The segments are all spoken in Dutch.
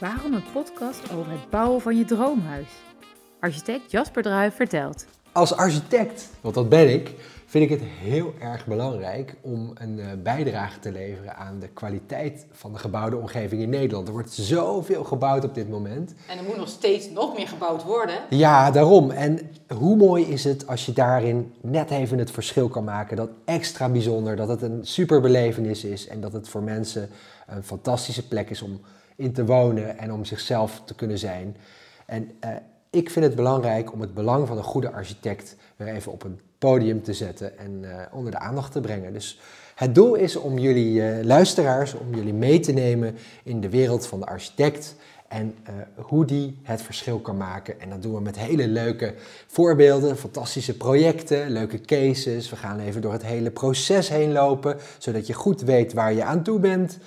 Waarom een podcast over het bouwen van je droomhuis? Architect Jasper Druijf vertelt. Als architect, want dat ben ik, vind ik het heel erg belangrijk om een eh, bijdrage te leveren aan de kwaliteit van de gebouwde omgeving in Nederland. Er wordt zoveel gebouwd op dit moment. En er moet nog steeds nog meer gebouwd worden. Ja, daarom. En hoe mooi is het als je daarin net even het verschil kan maken. Dat extra bijzonder, dat het een super belevenis is en dat het voor mensen een fantastische plek is om in te wonen en om zichzelf te kunnen zijn. En uh, ik vind het belangrijk om het belang van een goede architect weer even op een podium te zetten en uh, onder de aandacht te brengen. Dus het doel is om jullie uh, luisteraars, om jullie mee te nemen in de wereld van de architect en hoe die het verschil kan maken. En dat doen we met hele leuke voorbeelden, fantastische projecten, leuke cases. We gaan even door het hele proces heen lopen, zodat je goed weet waar je aan toe bent.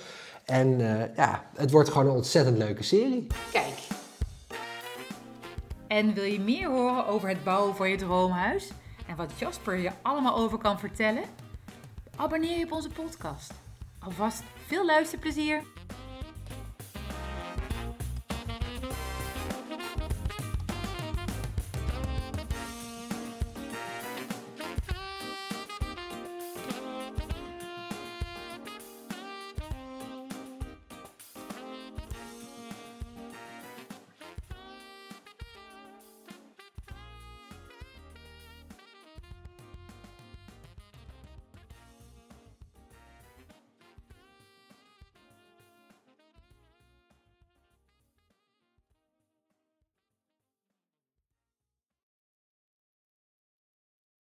En ja, het wordt gewoon een ontzettend leuke serie. Kijk. En wil je meer horen over het bouwen van je droomhuis? En wat Jasper je allemaal over kan vertellen? Abonneer je op onze podcast. Alvast veel luisterplezier!